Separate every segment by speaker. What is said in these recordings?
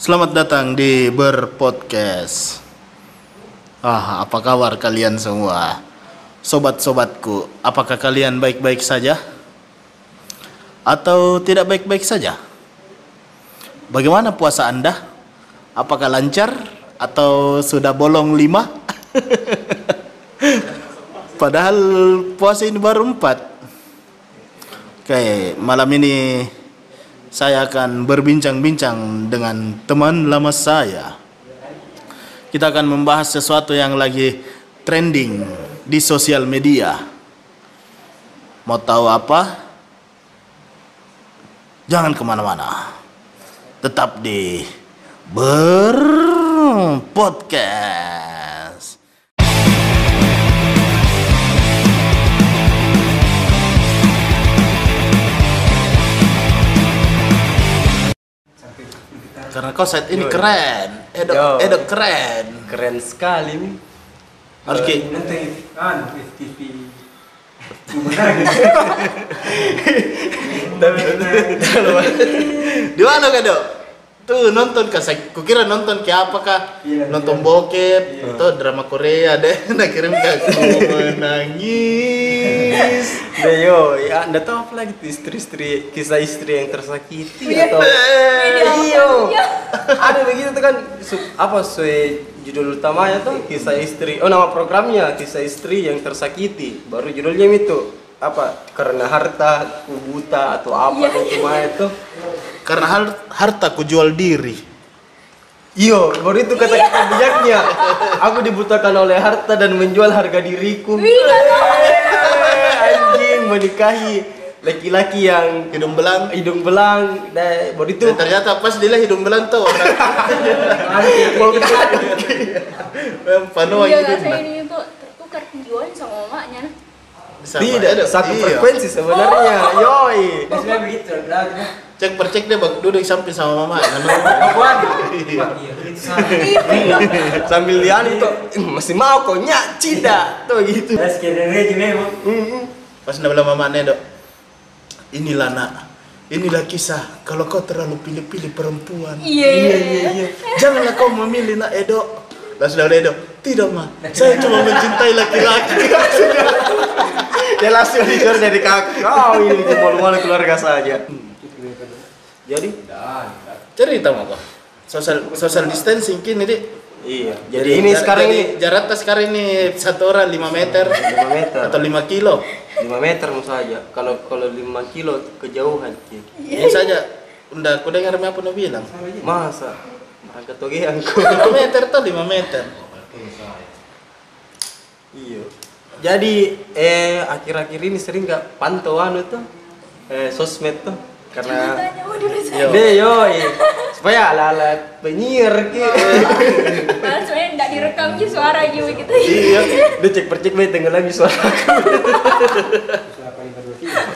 Speaker 1: Selamat datang di Berpodcast. Ah, apa kabar kalian semua? Sobat-sobatku, apakah kalian baik-baik saja? Atau tidak baik-baik saja? Bagaimana puasa Anda? Apakah lancar atau sudah bolong lima? Padahal puasa ini baru empat. Oke, malam ini saya akan berbincang-bincang dengan teman lama saya. Kita akan membahas sesuatu yang lagi trending di sosial media. Mau tahu apa? Jangan ke mana-mana. Tetap di Berpodcast. Karena kau saat ini keren, Edo,
Speaker 2: Yo.
Speaker 1: Edo keren.
Speaker 2: Keren sekali nih.
Speaker 1: Harus ki,
Speaker 3: nanti kan TV
Speaker 1: di mana Dok? Tuh nonton kah? Saya kukira nonton ke apa kah?
Speaker 3: Iya,
Speaker 1: nonton
Speaker 3: iya.
Speaker 1: bokep,
Speaker 3: Iya.
Speaker 1: atau drama Korea deh. Nah kirim ke aku menangis.
Speaker 2: Nah, yo, ya Anda tahu apa lagi istri-istri kisah istri yang tersakiti atau iyo. Ada begitu tuh kan su- apa sesuai judul utamanya tuh kisah istri. Oh, nama programnya kisah istri yang tersakiti. Baru judulnya itu apa? Karena harta, buta atau apa itu mah itu.
Speaker 1: Karena har- harta ku jual diri.
Speaker 2: Iyo, baru itu kata-kata bijaknya. Aku dibutakan oleh harta dan menjual harga diriku. Eh, Anjing menikahi laki-laki yang
Speaker 1: Hidung belang.
Speaker 2: hidung belang dan baru itu
Speaker 1: Dan ternyata pas dia hidung belang tuh orang Panoa
Speaker 4: Iya,
Speaker 1: hidung.
Speaker 4: saya ini tuh tertukar penjualan sama mamanya.
Speaker 1: Sama
Speaker 2: tidak
Speaker 1: Edo.
Speaker 2: satu
Speaker 1: Iya.
Speaker 2: frekuensi sebenarnya. Yoi.
Speaker 3: biasanya begitu bilang
Speaker 1: Cek percek dia bak duduk samping sama mama.
Speaker 3: Iya sama
Speaker 2: Sambil lihat itu "Eh, masih mau kau nyak cida tuh gitu.
Speaker 3: ya aja memang
Speaker 2: Mm-mm.
Speaker 1: Pas bilang mama Nedo, inilah nak, inilah kisah kalau kau terlalu pilih-pilih perempuan.
Speaker 4: Iya, iya, iya.
Speaker 1: Janganlah kau memilih nak Edo. Langsung dari Edo, tidak mah, saya cuma mencintai laki-laki.
Speaker 2: Dia langsung dicor dari kakak. Kau ini malu-malu keluarga saja. Jadi
Speaker 1: Cerita mah kok. Social social distancing kini deh.
Speaker 2: iya. Jadi ini sekarang ini
Speaker 1: jaraknya sekarang ini satu orang 5 meter
Speaker 2: 5 meter.
Speaker 1: atau 5 kilo.
Speaker 2: 5 meter saja. Kalau kalau 5 kilo kejauhan. Ki.
Speaker 1: Ini saja. Udah, aku dengar apa bilang.
Speaker 2: Masa? Merangkak toge angko.
Speaker 1: 5 meter tuh 5 meter.
Speaker 2: Iya. Jadi eh akhir-akhir ini sering gak pantau anu tuh eh sosmed tuh karena.
Speaker 1: Yo.
Speaker 2: deh yoi supaya ala-ala penyiar ki
Speaker 4: Padahal sebenarnya nggak direkam gitu suara juga gitu.
Speaker 1: Iya.
Speaker 2: dia cek percek bae tenggelam lagi suara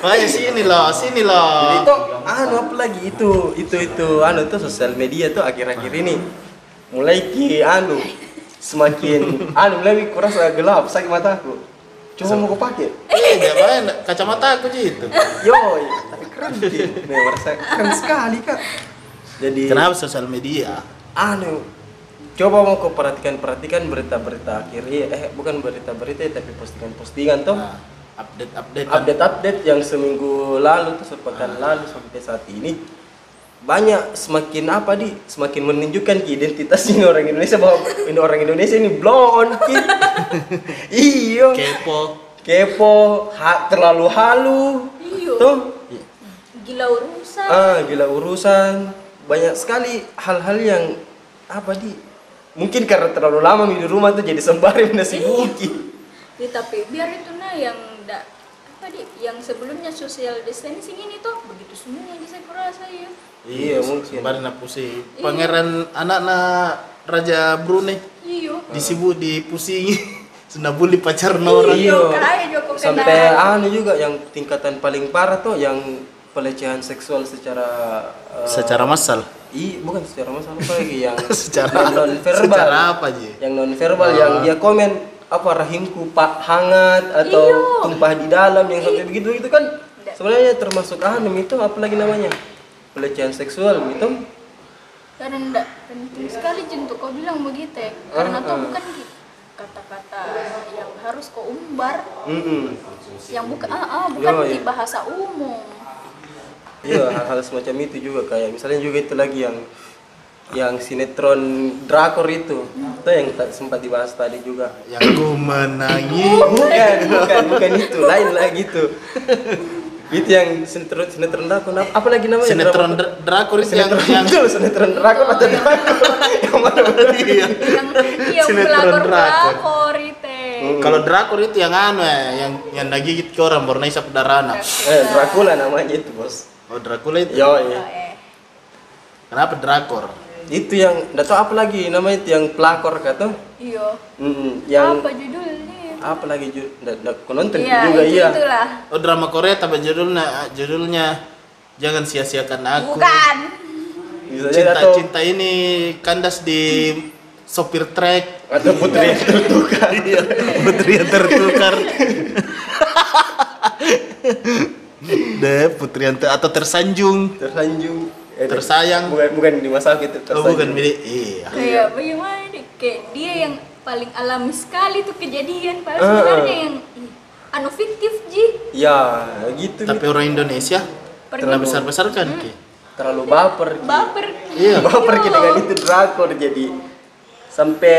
Speaker 1: Makanya sini loh, sini loh.
Speaker 2: itu anu apa lagi itu itu itu anu tuh sosial media tuh akhir-akhir ini mulai ki anu semakin anu mulai kurasa gelap sakit mataku coba mau kau pakai
Speaker 1: Eh, jangan kacamata aku gitu.
Speaker 2: Yoi, tapi keren sih. Nih, merasa keren sekali kak. Jadi
Speaker 1: Kenapa sosial media?
Speaker 2: anu coba mau kau perhatikan perhatikan berita-berita akhir eh bukan berita-berita tapi postingan-postingan tuh
Speaker 1: Nah, update-update.
Speaker 2: update-update yang seminggu lalu tuh sepekan lalu sampai saat ini banyak semakin apa di? Semakin menunjukkan ki identitas ini orang Indonesia bahwa ini orang Indonesia ini blow on ki iyo.
Speaker 1: Kepo.
Speaker 2: kepo ha, terlalu halu.
Speaker 4: Iya.
Speaker 2: tuh
Speaker 4: Gila urusan.
Speaker 2: ah gila urusan. Banyak sekali hal-hal yang apa di? Mungkin karena terlalu lama di rumah tuh jadi sembari nasi buki
Speaker 4: Ya, tapi biar itu nah yang nggak apa di? Yang sebelumnya social distancing ini tuh begitu semua yang bisa kurasa ya.
Speaker 2: Iya, mungkin.
Speaker 1: Kemarin aku pusing. Pangeran anak-anak Raja Brunei
Speaker 4: Iya.
Speaker 1: disibu dipusingi. Sudah bully pacar orang.
Speaker 2: Iya.
Speaker 4: Kaya Joko
Speaker 2: sampai anu juga yang tingkatan paling parah tuh yang pelecehan seksual secara eh,
Speaker 1: Secara massal.
Speaker 2: i bukan secara masalah apa lagi yang
Speaker 1: Secara-
Speaker 2: non verbal
Speaker 1: secara apa, Ji?
Speaker 2: yang non verbal
Speaker 1: Ah.
Speaker 2: yang dia komen apa rahimku pak hangat atau
Speaker 4: Iyo.
Speaker 2: tumpah di dalam yang sampai begitu itu kan sebenarnya termasuk anu itu apa lagi namanya pelecehan seksual gitu
Speaker 4: karena enggak penting sekali Ji, untuk kau bilang begitu ya karena tuh
Speaker 2: ah.
Speaker 4: bukan Ji, kata-kata yang harus kau umbar
Speaker 2: Mm-mm.
Speaker 4: yang bukan ah, ah, bukan
Speaker 2: Yo,
Speaker 4: di
Speaker 2: iya.
Speaker 4: bahasa umum
Speaker 2: Iya, hal-hal semacam itu juga kayak misalnya juga itu lagi yang yang sinetron drakor itu. Itu yang sempat dibahas tadi juga.
Speaker 1: Yang ku menangis.
Speaker 2: Bukan, bukan, bukan itu, lain lagi itu. itu yang sinetron sinetron drakor apa, apa lagi namanya?
Speaker 1: Sinetron drakor itu yang yang
Speaker 2: itu sinetron drakor atau drakor? yang mana benar?
Speaker 1: Iya.
Speaker 4: yang yang
Speaker 1: Sinetron
Speaker 4: pelakor
Speaker 1: drakor.
Speaker 4: itu
Speaker 1: Kalau drakor itu yang anu ya, yang yang nagigit ke orang baru isap darana.
Speaker 2: Eh, Dracula namanya itu, Bos.
Speaker 1: Oh Dracula itu.
Speaker 2: Yo, iya.
Speaker 4: eh.
Speaker 1: Kenapa drakor?
Speaker 2: Itu yang enggak tahu apa lagi namanya itu yang pelakor kata.
Speaker 4: iya
Speaker 2: yang
Speaker 4: apa judulnya
Speaker 2: apa lagi aku nonton
Speaker 4: iya
Speaker 2: juga
Speaker 4: itu
Speaker 2: iya
Speaker 4: itulah
Speaker 1: Oh drama Korea tapi judulnya judulnya jangan sia-siakan aku.
Speaker 4: bukan
Speaker 2: Bisa jadi
Speaker 1: Cinta
Speaker 2: atau
Speaker 1: cinta ini kandas di sopir trek.
Speaker 2: atau putri yang tertukar
Speaker 1: Iya, putri yang tertukar. Deh, putri yang ter- atau tersanjung.
Speaker 2: tersanjung Eh,
Speaker 1: Tersayang.
Speaker 2: bukan bukan di masa itu
Speaker 1: Oh, bukan milik. Iya.
Speaker 4: kayak bagaimana kayak dia yang paling alami sekali tuh kejadian padahal
Speaker 2: Ah,
Speaker 4: sebenarnya
Speaker 2: ah.
Speaker 4: yang anu fiktif ji
Speaker 2: ya gitu
Speaker 1: Tapi orang Indonesia
Speaker 4: Pergi.
Speaker 1: terlalu besar-besar kan, Ki?
Speaker 2: terlalu baper Ki.
Speaker 4: baper
Speaker 1: Iya.
Speaker 2: baper Ki dengan itu drakor jadi sampai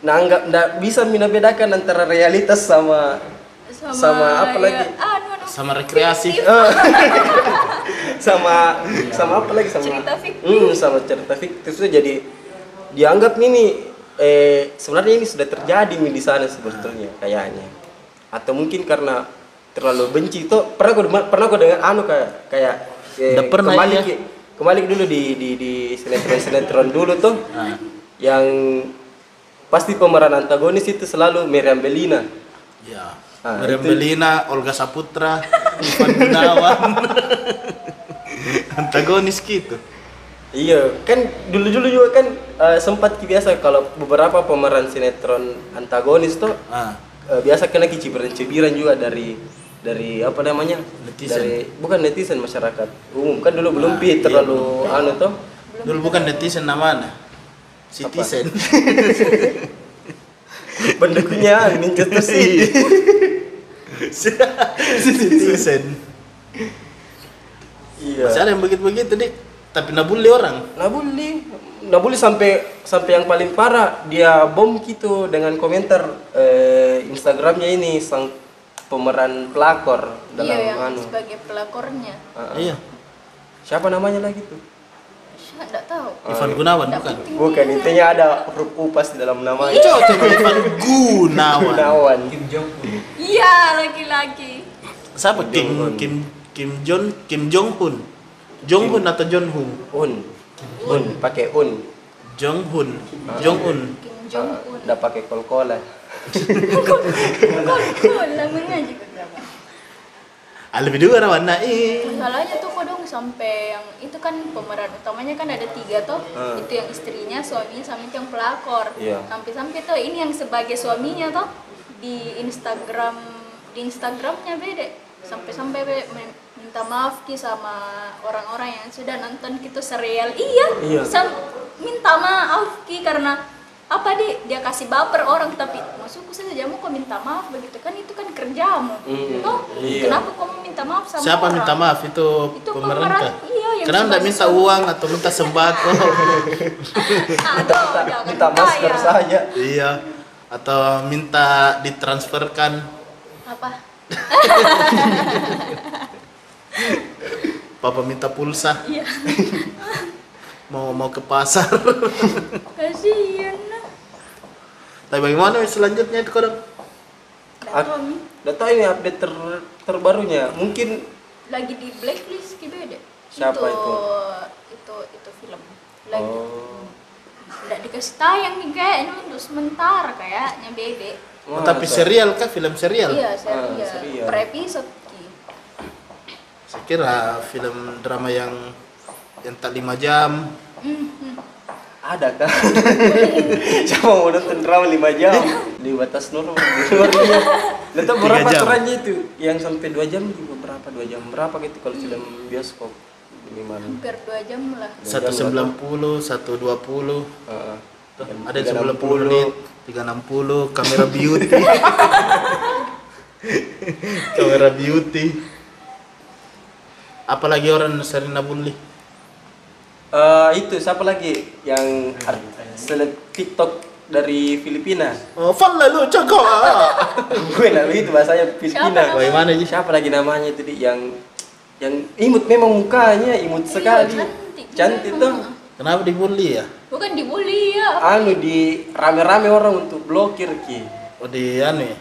Speaker 2: nanggap nggak bisa mina bedakan antara realitas sama
Speaker 4: sama,
Speaker 2: Sama apa
Speaker 4: ya,
Speaker 2: lagi?
Speaker 4: anu, anu,
Speaker 1: Sama rekreasi.
Speaker 4: fiktif.
Speaker 2: Eh, sama sama apa lagi sama
Speaker 4: Cerita fiktif.
Speaker 2: Hmm, sama cerita fiktif itu jadi dianggap ini eh sebenarnya ini sudah terjadi nih di sana sebetulnya kayaknya atau mungkin karena terlalu benci itu pernah aku pernah aku dengar anu kayak kayak eh,
Speaker 1: pernah,
Speaker 2: kembali. Ki. kembali dulu di di di sinetron sinetron dulu tuh
Speaker 1: Ah.
Speaker 2: yang pasti pemeran antagonis itu selalu Meriam Belina
Speaker 1: Ya.
Speaker 2: Ah,
Speaker 1: Meriam
Speaker 2: itu-
Speaker 1: Belina, Olga Saputra, Ivan Gunawan. Antagonis gitu.
Speaker 2: Iya, kan dulu-dulu juga kan eh, sempat biasa kalau beberapa pemeran sinetron antagonis tuh
Speaker 1: Ah.
Speaker 2: eh, biasa kena cibiran-cibiran juga dari dari apa namanya?
Speaker 1: Netizen.
Speaker 2: Dari bukan netizen masyarakat umum kan dulu belum
Speaker 1: Ah,
Speaker 2: pi
Speaker 1: iya,
Speaker 2: terlalu
Speaker 1: belum.
Speaker 2: anu tuh.
Speaker 1: Dulu bukan netizen namanya. Citizen.
Speaker 2: Pendukungnya Manchester City.
Speaker 1: Citizen.
Speaker 2: iya.
Speaker 1: Masih ada yang begitu-begitu, Dik. Tapi nabully orang.
Speaker 2: Nabuli, Nabuli sampai sampai yang paling parah dia bom gitu dengan komentar eh, Instagramnya ini sang pemeran pelakor dalam
Speaker 4: iya yang
Speaker 2: anu.
Speaker 4: sebagai pelakornya
Speaker 2: Ah, ah.
Speaker 1: Iya.
Speaker 2: Siapa namanya lagi tuh?
Speaker 4: saya nggak tahu
Speaker 1: Ivan Gunawan
Speaker 4: Nggak
Speaker 1: bukan.
Speaker 2: Bukan, intinya ada huruf U pas di dalam namanya.
Speaker 1: Coba coba Ivan Gunawan.
Speaker 2: Gunawan.
Speaker 3: Kim Jong Un.
Speaker 4: iya laki-laki
Speaker 1: Siapa? Kim. Kim Kim Jong Kim Jong Un. Jong Un atau John Hun?
Speaker 2: Un. Un, pakai un.
Speaker 1: Jong Hun. Jong Un.
Speaker 4: Kim Jong Un
Speaker 2: Udah pakai kol-kola.
Speaker 4: kok kok namanya juga berapa
Speaker 1: Ah, lebih dua rawan eh.
Speaker 4: masalahnya tuh kok dong sampai yang itu kan pemeran utamanya kan ada tiga tuh
Speaker 2: Ah.
Speaker 4: itu yang istrinya suaminya sama itu yang pelakor
Speaker 2: Iya.
Speaker 4: sampai-sampai tuh ini yang sebagai suaminya tuh di Instagram di Instagramnya beda sampai-sampai minta maaf ki sama orang-orang yang sudah nonton gitu serial iya,
Speaker 2: Iya.
Speaker 4: sam- minta maaf ki karena apa di dia kasih baper orang tapi maksudku saja mau kok minta maaf begitu kan itu kan kerjamu
Speaker 2: Mm,
Speaker 4: toh
Speaker 2: iya.
Speaker 4: kenapa kamu minta maaf sama
Speaker 1: Siapa
Speaker 4: orang?
Speaker 1: minta maaf itu,
Speaker 4: Itu
Speaker 1: kah?
Speaker 4: iya, yang
Speaker 1: Kenapa enggak
Speaker 4: sebagai
Speaker 1: minta uang atau minta sembako?
Speaker 4: Aduh, jangan
Speaker 2: Minta masker
Speaker 4: kaya.
Speaker 2: saja.
Speaker 1: iya. Atau minta ditransferkan
Speaker 4: apa
Speaker 1: Papa minta pulsa
Speaker 4: iya
Speaker 1: mau mau ke pasar.
Speaker 4: kasihan lah
Speaker 1: Tapi bagaimana selanjutnya itu
Speaker 4: Mi.
Speaker 2: Udah tahu ini update ter- terbarunya. Mungkin
Speaker 4: lagi di blacklist gitu beda
Speaker 2: Siapa itu?
Speaker 4: itu itu film lagi
Speaker 2: oh,
Speaker 4: nggak dikasih tayang nih kayaknya untuk sementara kayaknya beda
Speaker 1: Oh, tapi serial kah? Film serial?
Speaker 4: iya
Speaker 2: Ah,
Speaker 4: serial
Speaker 2: serial.
Speaker 4: per episode.
Speaker 1: Saya kira film drama yang yang tak lima jam.
Speaker 2: Ada kan? Siapa mau nonton drama 5 jam? Di batas normal. Di luarnya. Udah tahu berapa aturannya itu? Yang sampai 2 jam juga berapa? 2 jam berapa gitu kalau film bioskop? minimal.
Speaker 4: hampir dua jam lah
Speaker 1: Satu sembilan puluh, satu dua puluh.
Speaker 2: Heeh.
Speaker 1: Ada yang sembilan puluh menit, tiga enam puluh. Kamera beauty. kamera beauty. Apalagi orang Serena Bully.
Speaker 2: Eh, itu siapa lagi yang seleb TikTok dari Filipina?
Speaker 1: Oh, Fala lu cakap.
Speaker 2: Gue lah begitu bahasanya Filipina.
Speaker 4: Siapa
Speaker 1: Bagaimana sih?
Speaker 2: Siapa lagi namanya itu Di? yang yang imut memang mukanya imut
Speaker 4: Iya,
Speaker 2: sekali.
Speaker 4: cantik
Speaker 2: Cantik tuh.
Speaker 1: Kenapa dibully ya?
Speaker 4: bukan dibully ya
Speaker 2: Anu di rame-rame orang untuk blokir ki.
Speaker 1: Oh di anu ya?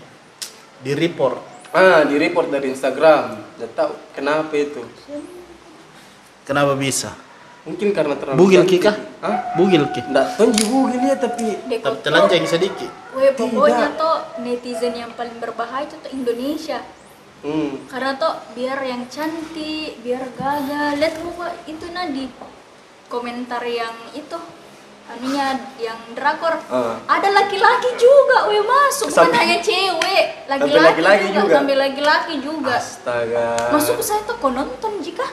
Speaker 1: Di report.
Speaker 2: Ah, di report dari Instagram. Nggak tahu kenapa itu.
Speaker 1: Kenapa bisa?
Speaker 2: Mungkin karena terlalu
Speaker 1: Bugil ki kah?
Speaker 2: Hah?
Speaker 1: Bugil ki.
Speaker 2: Nggak, tonji bugil ya tapi
Speaker 1: Tapi telanjang sedikit.
Speaker 4: Weh, pokoknya
Speaker 2: Tidak.
Speaker 4: tuh netizen yang paling berbahaya itu tuh Indonesia.
Speaker 2: hmm,
Speaker 4: Karena tuh biar yang cantik, biar gagal. Lihat gua itu nadi komentar yang itu anunya yang drakor.
Speaker 2: Ah.
Speaker 4: Ada laki-laki juga, weh masuk. Bukan
Speaker 2: Sampai-
Speaker 4: hanya cewek, laki-laki
Speaker 2: laki-laki
Speaker 4: juga,
Speaker 2: juga?
Speaker 4: sampai laki-laki juga.
Speaker 2: astaga.
Speaker 4: Masuk saya tuh kok nonton jika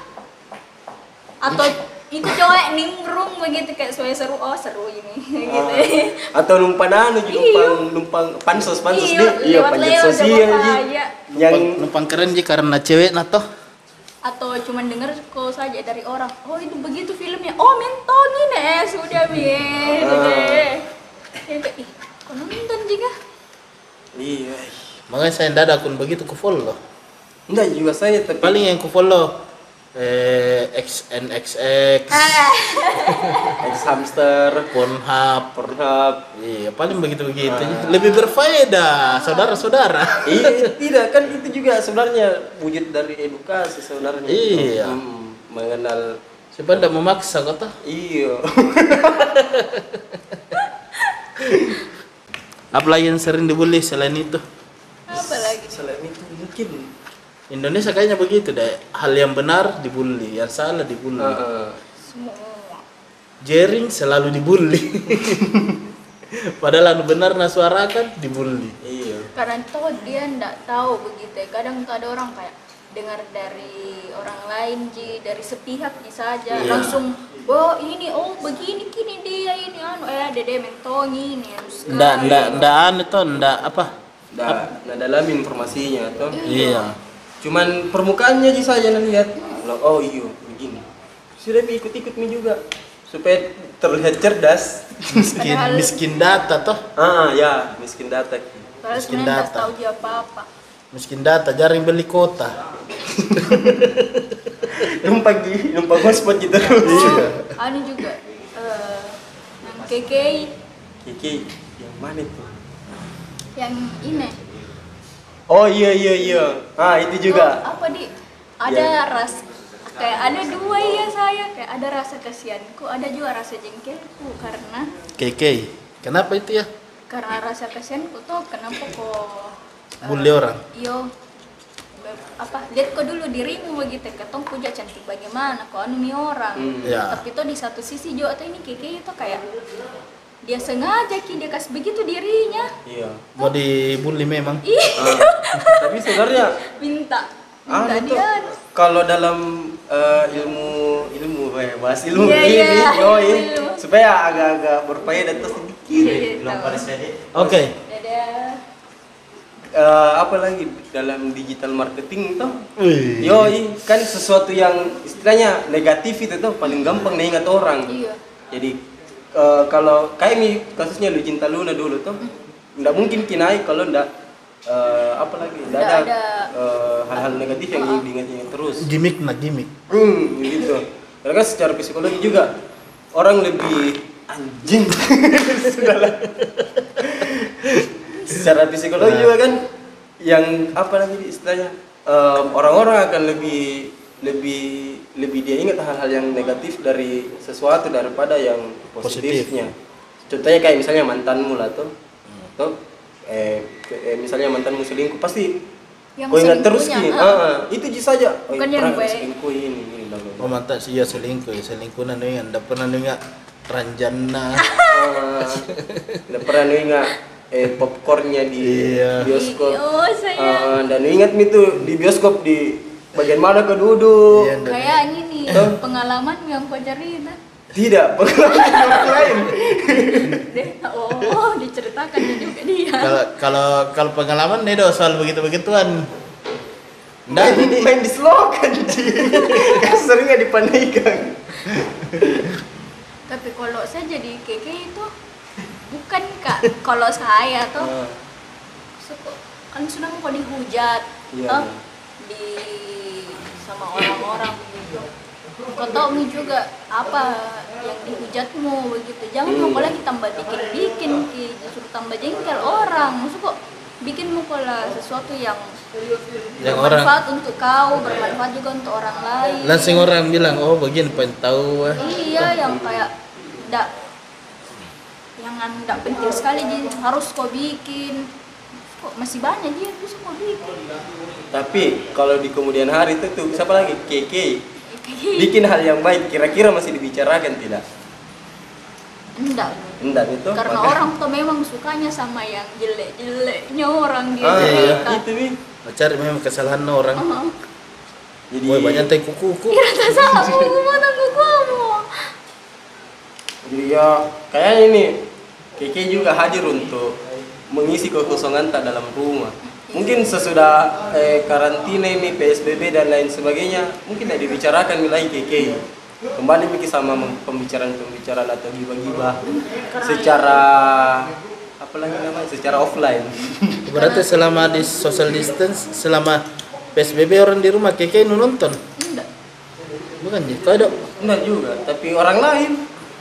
Speaker 4: atau itu cowok nimbrung begitu kayak supaya seru oh seru ini gitu.
Speaker 2: Ah, atau numpang anu juga
Speaker 4: Iya.
Speaker 2: numpang numpang pansos pansos
Speaker 4: Iya,
Speaker 2: deh iya panjat
Speaker 4: lewat
Speaker 2: sosial yang
Speaker 1: Numpang, numpang keren sih karena cewek nah toh.
Speaker 4: Atau cuman denger kok saja dari orang oh itu begitu filmnya. Oh mentong ini eh sudah
Speaker 2: Ah.
Speaker 4: ya kayak ih kok nonton juga
Speaker 2: iya.
Speaker 1: Makanya saya tidak ada akun begitu ku follow.
Speaker 2: enggak juga saya tapi
Speaker 1: Paling yang ku follow eh XNXX,
Speaker 2: ex hamster
Speaker 1: Pornhub.
Speaker 2: Pornhub
Speaker 1: Iya, paling begitu-begitu. Lebih berfaedah, saudara-saudara.
Speaker 2: iya tidak kan itu juga sebenarnya wujud dari edukasi sebenarnya
Speaker 1: Iya.
Speaker 2: Hmm, mengenal
Speaker 1: Siapa tidak memaksa kata?
Speaker 2: iya
Speaker 1: Apalagi yang sering dibully selain itu?
Speaker 4: apa lagi
Speaker 2: selain itu mungkin
Speaker 1: Indonesia kayaknya begitu deh. Hal yang benar dibully, yang salah dibully.
Speaker 2: Heeh.
Speaker 4: semua
Speaker 1: Jering selalu dibully. Padahal anu benar nah suarakan dibully.
Speaker 2: iya
Speaker 4: karena toh dia ndak tahu begitu ya. kadang tuh ada orang kayak dengar dari orang lain ji dari sepihak ji saja
Speaker 1: Iya.
Speaker 4: langsung oh ini oh begini kini dia ini anu eh dede mentong ini harus
Speaker 1: Ndak ndak ndak anu toh ndak apa?
Speaker 2: nah, nah dalam informasinya tuh
Speaker 1: Iya.
Speaker 2: Cuman permukaannya aja saja nah lihat oh iya begini sudah ikut-ikut mi juga supaya terlihat cerdas
Speaker 1: Miskin
Speaker 4: Padahal-
Speaker 1: miskin data toh.
Speaker 2: ah ya miskin data
Speaker 4: Padahal
Speaker 1: Miskin data.
Speaker 4: tahu dia apa-apa.
Speaker 1: Miskin data jarang beli kota.
Speaker 2: numpang di numpang hotspot gitu terus
Speaker 4: Anu juga eh yang KKI
Speaker 2: Kiki yang mana itu
Speaker 4: yang ini.
Speaker 2: Oh iya iya iya ah itu juga
Speaker 4: Oh, apa di ada ras kayak ada dua ya saya kayak ada rasa kasihanku, ada juga rasa jengkelku karena
Speaker 1: KK. Kenapa itu ya?
Speaker 4: karena rasa kasihanku tuh kenapa kok eh,
Speaker 1: Bully orang.
Speaker 4: Iyo be- apa lihat kok dulu dirimu begitu ketong puja cantik bagaimana kok anu mi orang
Speaker 2: Hmm.
Speaker 1: Ya.
Speaker 4: tapi tuh di satu sisi juga tuh ini keke itu kayak dia sengaja ki. Dia kasih begitu dirinya.
Speaker 2: Iya.
Speaker 1: Mau dibully memang.
Speaker 4: ih
Speaker 2: Ah, tapi sebenarnya
Speaker 4: minta.
Speaker 2: Ah
Speaker 4: minta
Speaker 2: itu
Speaker 4: dia.
Speaker 2: Kalau dalam eh, ilmu ilmu eh, bahas ilmu
Speaker 4: Iya,
Speaker 2: ini
Speaker 4: iya,
Speaker 2: yoi,
Speaker 4: ilmu.
Speaker 2: supaya agak-agak berfaedah terus sedikit
Speaker 4: Iya,
Speaker 3: Belum
Speaker 4: tahu.
Speaker 3: pada saya
Speaker 1: Oke.
Speaker 4: dadah
Speaker 2: Eh, apa lagi? Dalam digital marketing tuh
Speaker 1: Wih.
Speaker 2: Yoi, kan sesuatu yang istilahnya negatif itu tuh paling gampang diingat orang.
Speaker 4: iya.
Speaker 2: Jadi eh, kalau kayak mi kasusnya lu cinta Luna dulu tuh, nggak mungkin kinai kalau ndak eh, apa lagi, ndak
Speaker 4: Nggak
Speaker 2: ada eh, hal-hal negatif yang diingat-ingat terus.
Speaker 1: Gimik nah gimik.
Speaker 2: Hmm, gitu. Karena kan secara psikologi juga orang lebih anjing. Sudahlah. secara psikologi juga kan yang apa lagi istilahnya em, orang-orang akan lebih lebih lebih dia ingat hal-hal yang negatif dari sesuatu daripada yang
Speaker 1: Positif.
Speaker 2: positifnya. Contohnya kayak misalnya mantanmu lah tuh, tuh eh, eh, misalnya mantanmu selingkuh pasti
Speaker 4: yang
Speaker 2: kau ingat terus
Speaker 4: selingkuhnya,
Speaker 2: nih,
Speaker 4: ah.
Speaker 2: ah, itu ji saja. Oh,
Speaker 4: Bukan
Speaker 2: ini
Speaker 4: yang
Speaker 2: selingkuh ini, ini bla.
Speaker 1: Oh mantap sih ya selingkuh ya selingkuh nggak ndak pernah nggak ranjana.
Speaker 2: Ah, Nggak pernah ingat eh popcornnya di
Speaker 1: Iya.
Speaker 2: bioskop.
Speaker 4: oh saya
Speaker 2: Ah, dan ingat mi tuh di bioskop di bagian mana kau duduk.
Speaker 1: Iya,
Speaker 4: kayak ini nih
Speaker 2: Tuh.
Speaker 4: pengalaman yang kau cerita
Speaker 2: Tidak, pengalaman orang lain.
Speaker 4: deh oh diceritakan juga dia
Speaker 1: Kalau kalau kalau pengalaman nih do soal begitu begituan.
Speaker 2: Main, main di slogan, Ji. Kasurnya dipandaikan.
Speaker 4: tapi kalau saya jadi keke itu bukan kak kalau saya tuh suka- kan sudah mau dihujat
Speaker 2: Iya,
Speaker 4: toh,
Speaker 2: iya.
Speaker 4: di sama orang-orang begitu kau tahu juga apa yang dihujatmu begitu jangan
Speaker 2: Iya.
Speaker 4: mau lagi tambah bikin bikin ki justru tambah jengkel orang maksud kok bikin mau lah sesuatu yang
Speaker 1: Yang
Speaker 4: bermanfaat untuk kau bermanfaat juga untuk orang lain
Speaker 1: Langsung orang bilang, oh begini pengen tahu. ah."
Speaker 4: iya yang kayak ndak yang ndak penting sekali jadi harus kau bikin kok masih banyak dia bisa kau bikin
Speaker 2: Tapi kalau di kemudian hari itu tuh siapa lagi? Keke. Bikin hal yang baik kira-kira masih dibicarakan tidak?
Speaker 4: enggak
Speaker 2: Enggak itu.
Speaker 4: karena
Speaker 2: maka-
Speaker 4: orang tuh memang sukanya sama yang jelek-jeleknya orang dia
Speaker 2: Ah,
Speaker 1: iya.
Speaker 4: cerita.
Speaker 2: itu nih.
Speaker 1: Cari memang kesalahan orang.
Speaker 4: Heeh.
Speaker 2: Jadi
Speaker 1: Woi banyak teh kuku-kuku.
Speaker 4: Kira tak salah mau mana kamu
Speaker 2: Jadi ya kayaknya ini Keke juga hadir untuk mengisi kekosongan tak dalam rumah. Mungkin sesudah eh, karantina ini PSBB dan lain sebagainya, mungkin tidak dibicarakan lagi Keke. Kembali Miki sama pembicaraan-pembicaraan atau gibah-gibah secara apa lagi namanya? Secara offline.
Speaker 1: Berarti selama di social distance, selama PSBB orang di rumah nu nonton. Bukan ya? Kau ada
Speaker 2: Enggak juga, tapi orang lain.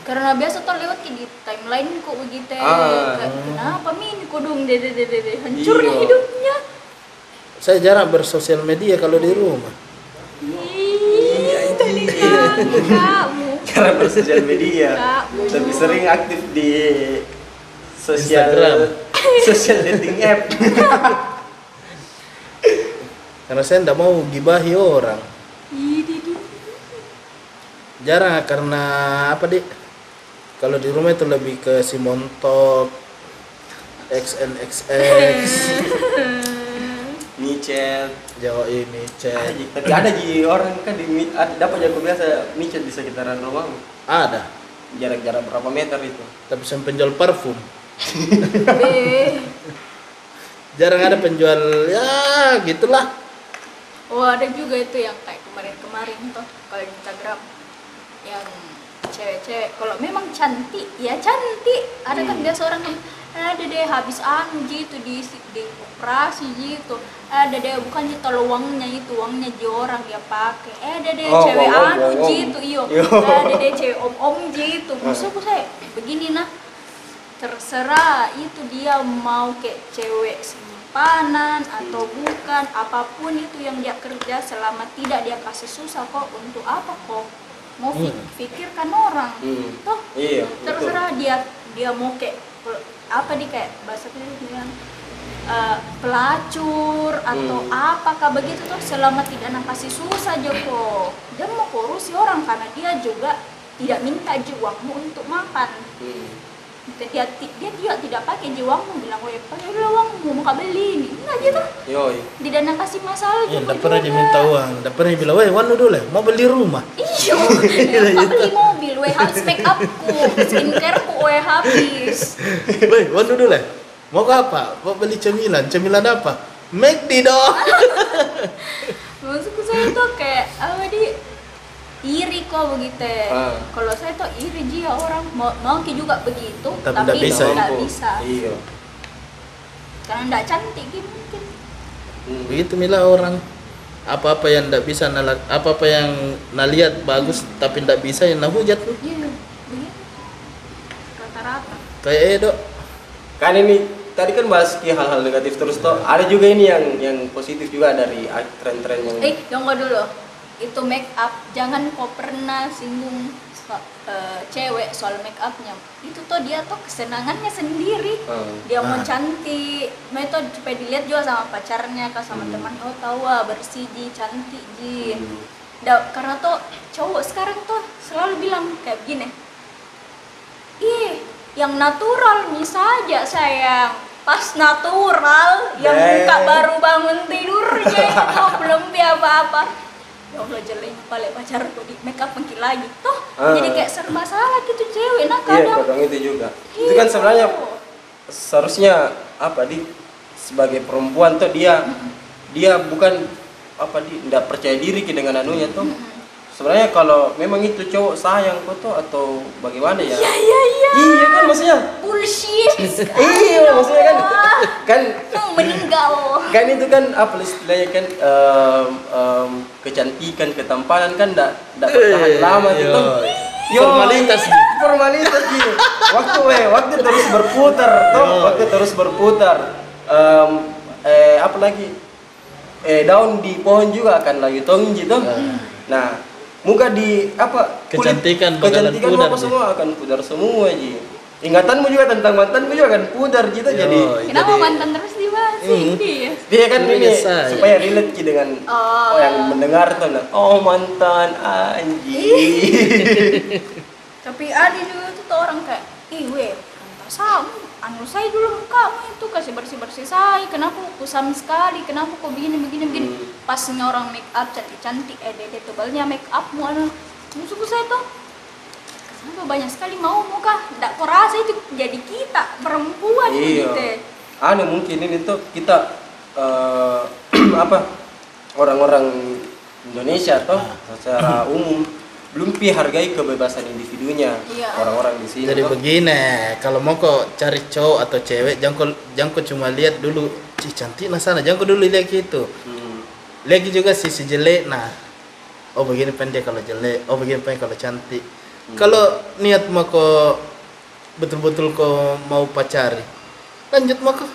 Speaker 4: Karena biasa tuh lewat ke di timeline kok begitu
Speaker 2: Ah.
Speaker 4: Kenapa min kodong dede dede dede hancurnya
Speaker 2: Iya.
Speaker 4: hidupnya
Speaker 1: saya jarang bersosial media kalau di rumah.
Speaker 4: Ih, kamu kamu
Speaker 2: Karena bersosial media.
Speaker 4: Kamu.
Speaker 2: Lebih sering aktif di sosial
Speaker 1: Instagram.
Speaker 2: sosial dating app.
Speaker 1: Karena saya tidak mau gibahi orang. Jarang karena apa dik? Kalau di rumah itu lebih ke si montok, XNXX,
Speaker 2: micet.
Speaker 1: Jawa ini,
Speaker 2: ji tapi ada ji orang kan di dapat jago biasa micet di sekitaran rumahmu
Speaker 1: Ada,
Speaker 2: jarak-jarak berapa meter itu?
Speaker 1: Tapi saya penjual parfum. Jarang ada penjual ya gitulah.
Speaker 4: Oh ada juga itu yang kayak kemarin-kemarin tuh kalau di Instagram. Yang cewek-cewek. Kalau memang cantik ya cantik. Ada kan biasa orang yang ada deh habis anu gitu di di operasi gitu. Ada deh bukan gitu kalau uangnya itu uangnya di orang dia pakai. Eh ada deh
Speaker 2: Oh,
Speaker 4: cewek
Speaker 2: bohong,
Speaker 4: anu
Speaker 2: bohong.
Speaker 4: gitu iyo.
Speaker 2: Yo.
Speaker 4: ada deh cewek om om gitu maksudku saya begini nah terserah itu dia mau kayak cewek simpanan atau bukan apa pun itu yang dia kerja selama tidak dia kasih susah kok untuk apa kok mau
Speaker 1: Hmm.
Speaker 4: pikirkan orang
Speaker 2: Hmm.
Speaker 4: toh
Speaker 2: iya
Speaker 4: terserah dia dia mau kayak apa di kayak bahasa kita bilang eh, pelacur atau
Speaker 2: Hmm.
Speaker 4: apakah begitu tuh selama tidak nak kasih susah Joko dia mau korusi orang karena dia juga tidak minta uangmu untuk makan
Speaker 2: Hmm.
Speaker 4: dia dia juga tidak pakai jiwamu bilang weh pakai dulu uangmu mau beli ini enggak gitu
Speaker 2: yoi
Speaker 4: tidak nak kasih masalah
Speaker 1: Ya,
Speaker 4: juga
Speaker 1: tidak pernah dia minta uang, tidak pernah bilang, weh, wanu dulu ya, mau beli rumah.
Speaker 4: iya mau beli mobil weh habis make upku skincareku weh habis
Speaker 1: Weh, wanu dulu ya, mau ke apa? Mau beli cemilan, cemilan apa? McD dong.
Speaker 4: maksudku saya tuh kayak apa di iri kok begitu
Speaker 2: Ah.
Speaker 4: kalau saya tuh iri dia orang mau mau ki juga begitu
Speaker 1: Tapi
Speaker 4: tapi
Speaker 1: nggak bisa, ya?
Speaker 2: Mampu.
Speaker 4: bisa
Speaker 2: iya
Speaker 4: karena nggak cantik gitu mungkin
Speaker 2: Hmm.
Speaker 1: Begitu mila orang apa-apa yang tidak bisa nala, apa-apa yang nalihat bagus tapi tidak bisa yang nahujat tuh.
Speaker 4: iya begitu rata-rata
Speaker 1: Kayak Edo.
Speaker 2: kan ini tadi kan bahas ki hal-hal negatif terus toh ada juga ini yang yang positif juga dari tren-tren yang
Speaker 4: Eh, tunggu dulu. Itu make up, jangan kau pernah singgung so- eh, cewek soal make upnya. Itu tuh dia tuh kesenangannya sendiri.
Speaker 2: Hmm.
Speaker 4: Dia mau
Speaker 1: Ah.
Speaker 4: cantik, mau itu supaya dilihat juga sama pacarnya, kah sama
Speaker 2: Hmm.
Speaker 4: teman. Oh tahu ah bersih ji, cantik ji.
Speaker 2: Hmm.
Speaker 4: Da- karena tuh cowok sekarang tuh selalu bilang kayak gini. Ih, yang natural nih saja sayang. Pas natural, yang buka baru bangun tidurnya itu belum apa-apa. Ya Allah jeleknya balik pacarku di make up makin lagi. Toh
Speaker 2: Ah.
Speaker 4: jadi kayak serba salah gitu cewek nah
Speaker 2: Iya,
Speaker 4: kadang.
Speaker 2: kadang itu juga. Itu kan sebenarnya seharusnya apa di? Sebagai perempuan tuh dia dia bukan apa di? Tidak percaya diri dengan anunya tuh. Sebenarnya kalau memang itu cowok sayang kok tuh atau bagaimana ya?
Speaker 4: iya iya iya.
Speaker 2: Iya kan maksudnya.
Speaker 4: bullshit.
Speaker 2: Iya maksudnya kan kan
Speaker 4: Hmm, meninggal.
Speaker 2: kan itu kan apa istilahnya kan em, em, kecantikan ketampanan kan tidak tidak bertahan
Speaker 1: Eh,
Speaker 2: lama gitu Yo,
Speaker 1: Formalitas, Ji.
Speaker 2: formalitas gitu waktu eh waktu terus berputar toh waktu terus berputar. Em, eh apa lagi? Eh daun di pohon juga akan lagi tongi gitu nah muka di apa kulit-
Speaker 1: Kecantikan
Speaker 2: kecantikan
Speaker 1: pudar,
Speaker 2: apa semua akan pudar semua ji. Ingatanmu juga tentang mantanmu juga akan pudar gitu
Speaker 1: Yo,
Speaker 2: jadi
Speaker 4: kenapa
Speaker 1: jadi-
Speaker 4: mantan terus dibahas
Speaker 1: Hmm.
Speaker 4: ini
Speaker 2: dia kan ini
Speaker 1: saya.
Speaker 2: supaya relate ki dengan
Speaker 4: Oh.
Speaker 2: oh, yang mendengar tuh nah, oh mantan anjing.
Speaker 4: Tapi ada juga tuh orang kayak ih weh pantas anu saya dulu mukamu itu kasih bersih bersih saya kenapa kusam sekali? Kenapa kok begini begini begini?
Speaker 2: Hmm.
Speaker 4: pasnya orang make up cantik cantik eh dede tebalnya make upmu anu. Musuhku saya tuh kenapa banyak sekali mau muka ndak kau rasa itu jadi kita perempuan
Speaker 2: iya.
Speaker 4: gitu
Speaker 2: anu mungkin ini tuh kita eh, apa orang-orang Indonesia toh secara umum belum pi hargai kebebasan individunya
Speaker 4: Iya.
Speaker 2: orang-orang di sini
Speaker 1: Jadi
Speaker 2: toh.
Speaker 1: begini, kalau mau kok cari cowok atau cewek, jangan jangan cuma lihat dulu, cih cantik nah sana, jangan dulu lihat gitu.
Speaker 2: Hmm.
Speaker 1: Lihat juga sisi jelek, nah, oh begini pendek kalau jelek, oh begini pendek kalau cantik. Kalau niat mau kau betul-betul kau mau pacari, lanjut mau kau.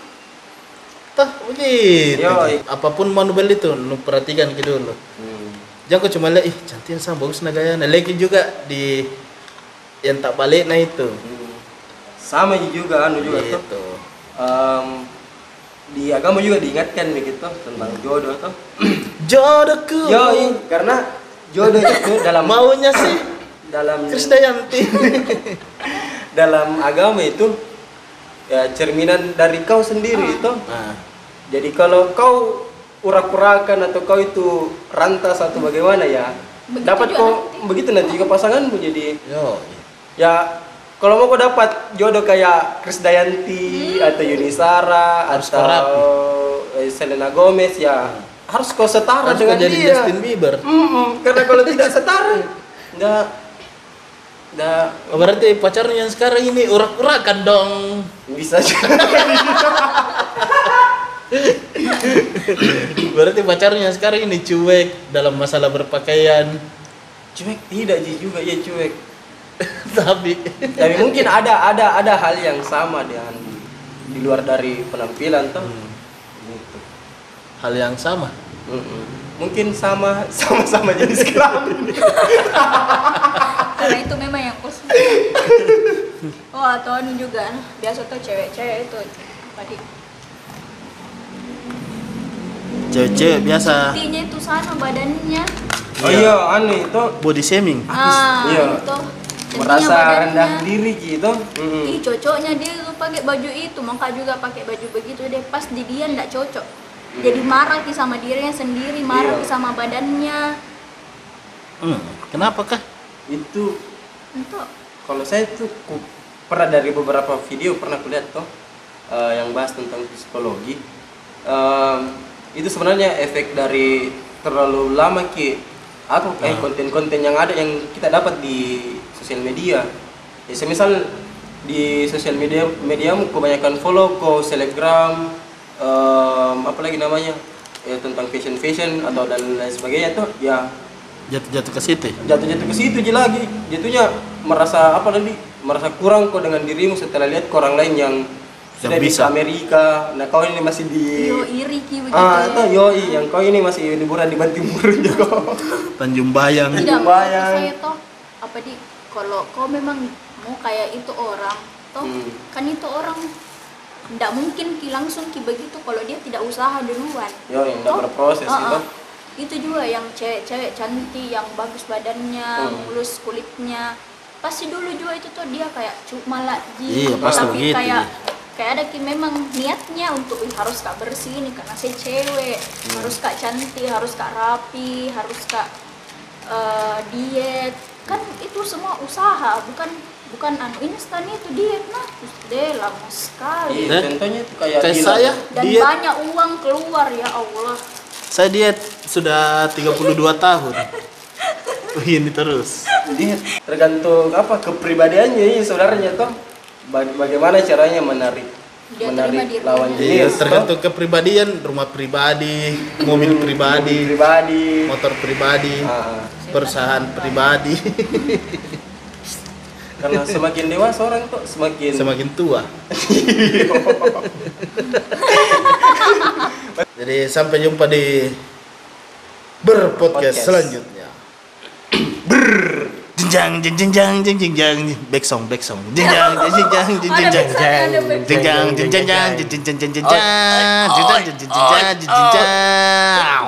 Speaker 1: Tah begitu.
Speaker 2: Yoi.
Speaker 1: Apa pun mau beli itu, lu perhatikan gitu dulu.
Speaker 2: Hmm.
Speaker 1: Kau cuma lihat, ih cantik sama bagus nah gaya. Nah, lagi juga di yang tak balik nah itu.
Speaker 2: Hmm. sama juga anu juga tuh
Speaker 1: Gitu.
Speaker 2: Em, di agama juga diingatkan begitu tentang jodoh tuh
Speaker 1: Jodohku.
Speaker 2: Yoi, karena jodoh itu dalam
Speaker 1: maunya sih
Speaker 2: dalam
Speaker 1: Krisdayanti.
Speaker 2: dalam agama itu ya cerminan dari kau sendiri itu.
Speaker 1: nah,
Speaker 2: Jadi kalau kau urak-urakan atau kau itu rantas atau bagaimana ya,
Speaker 4: Begitu
Speaker 2: dapat kau
Speaker 4: nanti.
Speaker 2: begitu nanti juga pasanganmu jadi
Speaker 1: yo.
Speaker 2: ya kalau mau kau dapat jodoh kayak Krisdayanti
Speaker 4: Hmm.
Speaker 2: atau Yunisara
Speaker 1: Harus
Speaker 2: atau eh, Selena Gomez ya harus kau setara
Speaker 1: Harus kau
Speaker 2: dengan
Speaker 1: jadi
Speaker 2: dia.
Speaker 1: Justin Bieber.
Speaker 2: Mm-mm, karena kalau tidak setara, enggak, enggak
Speaker 1: Oh, berarti pacarnya yang sekarang ini urak-urakan dong.
Speaker 2: bisa juga.
Speaker 1: Berarti pacarnya sekarang ini cuek dalam masalah berpakaian.
Speaker 2: cuek tidak Ji, juga ya cuek.
Speaker 1: Tapi
Speaker 2: Tapi mungkin ada ada ada hal yang sama dengan di luar dari penampilan tuh. Gitu.
Speaker 1: hal yang sama.
Speaker 2: Mm-mm. Mungkin sama sama-sama jenis kelamin.
Speaker 4: karena itu memang yang khusus oh atau anu juga biasa tuh cewek-cewek itu tadi
Speaker 1: Cewek-cewek biasa
Speaker 4: intinya itu sana badannya
Speaker 2: Oh iya, aneh itu
Speaker 1: body shaming.
Speaker 4: ah
Speaker 2: Iya.
Speaker 4: itu
Speaker 2: merasa
Speaker 4: badannya.
Speaker 2: rendah diri gitu. Mm-mm.
Speaker 4: Ih cocoknya dia tuh pakai baju itu, maka juga pakai baju begitu deh. Pas di dia ndak cocok. Jadi marah ki sama dirinya sendiri, marah
Speaker 2: Iya.
Speaker 4: ki sama badannya.
Speaker 1: Hmm, kenapa kah?
Speaker 2: Itu
Speaker 4: Untuk
Speaker 2: kalau saya tuh ku- pernah dari beberapa video pernah kulihat tuh eh, yang bahas tentang psikologi Em, itu sebenarnya efek dari terlalu lama ki atau kayak konten-konten yang ada yang kita dapat di sosial media. Ya semisal di sosial media mediamu kebanyakan follow ko selebgram em, apa lagi namanya? Ya tentang fashion fashion atau dan lain sebagainya tuh ya.
Speaker 1: Jatuh-jatuh ke situ.
Speaker 2: jatuh-jatuh ke situ aja lagi. Jatuhnya merasa apa tadi? Merasa kurang kok dengan dirimu setelah lihat orang lain yang sudah di
Speaker 1: bisa.
Speaker 2: Amerika nah kau ini masih di
Speaker 4: yo iri ki begitu.
Speaker 2: ah
Speaker 4: ya.
Speaker 2: itu yoi yang kau ini masih liburan di Bantimur juga
Speaker 1: Tanjung Bayang.
Speaker 4: Tidak menurut
Speaker 2: Bayang.
Speaker 4: saya toh apa di kalau kau memang mau kayak itu orang toh
Speaker 2: Hmm.
Speaker 4: kan itu orang ndak mungkin ki langsung ki begitu kalau dia tidak usaha duluan.
Speaker 2: yoi nggak
Speaker 4: Toh,
Speaker 2: berproses
Speaker 4: uh-uh.
Speaker 2: gitu
Speaker 4: itu juga yang cewek-cewek cantik yang bagus badannya
Speaker 2: Hmm.
Speaker 4: mulus kulitnya pasti dulu juga itu tuh dia kayak cuma malah
Speaker 1: Iya, pasti
Speaker 4: tapi
Speaker 1: begitu,
Speaker 4: kayak kayak ada ki memang niatnya untuk "Ih, harus kak bersih nih karena saya cewek. Harus kak cantik harus kak rapi harus kak eh, diet. Kan itu semua usaha bukan bukan anu instan itu diet. Nah deh lama sekali.
Speaker 2: Iya, contohnya itu kayak
Speaker 1: Kayak saya
Speaker 4: dan
Speaker 1: diet.
Speaker 4: banyak uang keluar ya Allah.
Speaker 1: Saya diet sudah 32 tahun. Ini terus.
Speaker 2: Diet. Tergantung apa kepribadiannya ya saudaranya toh. Ba- Bagaimana caranya menarik
Speaker 4: Dia
Speaker 2: menarik lawan jenis
Speaker 1: Iya,
Speaker 2: toh.
Speaker 1: tergantung kepribadian, rumah pribadi, mobil pribadi,
Speaker 2: Mobil pribadi
Speaker 1: motor pribadi,
Speaker 2: Ah,
Speaker 1: perusahaan pribadi,
Speaker 2: karena semakin dewasa orang tuh semakin
Speaker 1: semakin tua. Jadi sampai jumpa di berpodcast
Speaker 2: Podcast.
Speaker 1: selanjutnya. Ber jenjang jenjang jenjang jenjang back song back song. Jenjang jenjang jenjang
Speaker 4: Ada backsound, ada backsound.
Speaker 1: jenjang jenjang jenjang jenjang jenjang jenjang jenjang jenjang jenjang